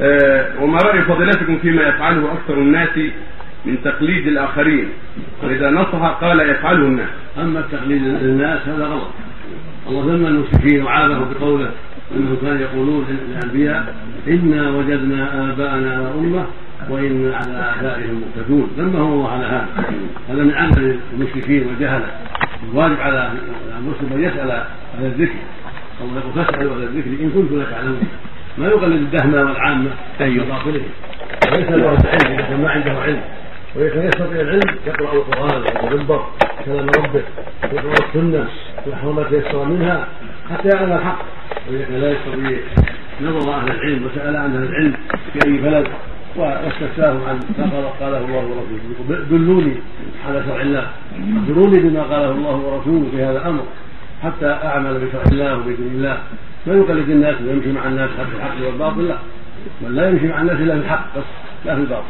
آه، وما رأي فضيلتكم فيما يفعله أكثر الناس من تقليد الآخرين؟ وإذا نصح قال يفعله الناس. أما التقليد للناس هذا غلط. الله ذم المشركين وعابهم بقوله إنهم كانوا يقولون للأنبياء إنا وجدنا آباءنا على امه وإنا على آثارهم مقتدون ذمهم الله على هذا. هذا من عمل المشركين والجهلة. الواجب على المسلم أن يسأل أهل الذكر. أو يقول فاسألوا أهل الذكر إن كنتم لا تعلمون ما يقلد الدهمه والعامه أيوه. باطله ويسال أهل العلم إذا كان ما عنده علم. وإذا يستطيع العلم يقرأ القرآن ويتدبر كلام ربه ويقرأ السنة ويحفظ ما تيسر منها حتى يعلم الحق. وإذا كان لا يستطيع. نظر أهل العلم وسأل عن أهل العلم في أي بلد واستفتاهم عن ما قال قاله الله ورسوله. دلوني على شرع الله. أخبروني بما قاله الله ورسوله في هذا الأمر حتى أعمل بشرع الله وبدين الله. لا يقلد الناس ويمشي مع الناس في الحق والباطل لا. بل لا يمشي مع الناس إلا في الحق بس لا في الباطل.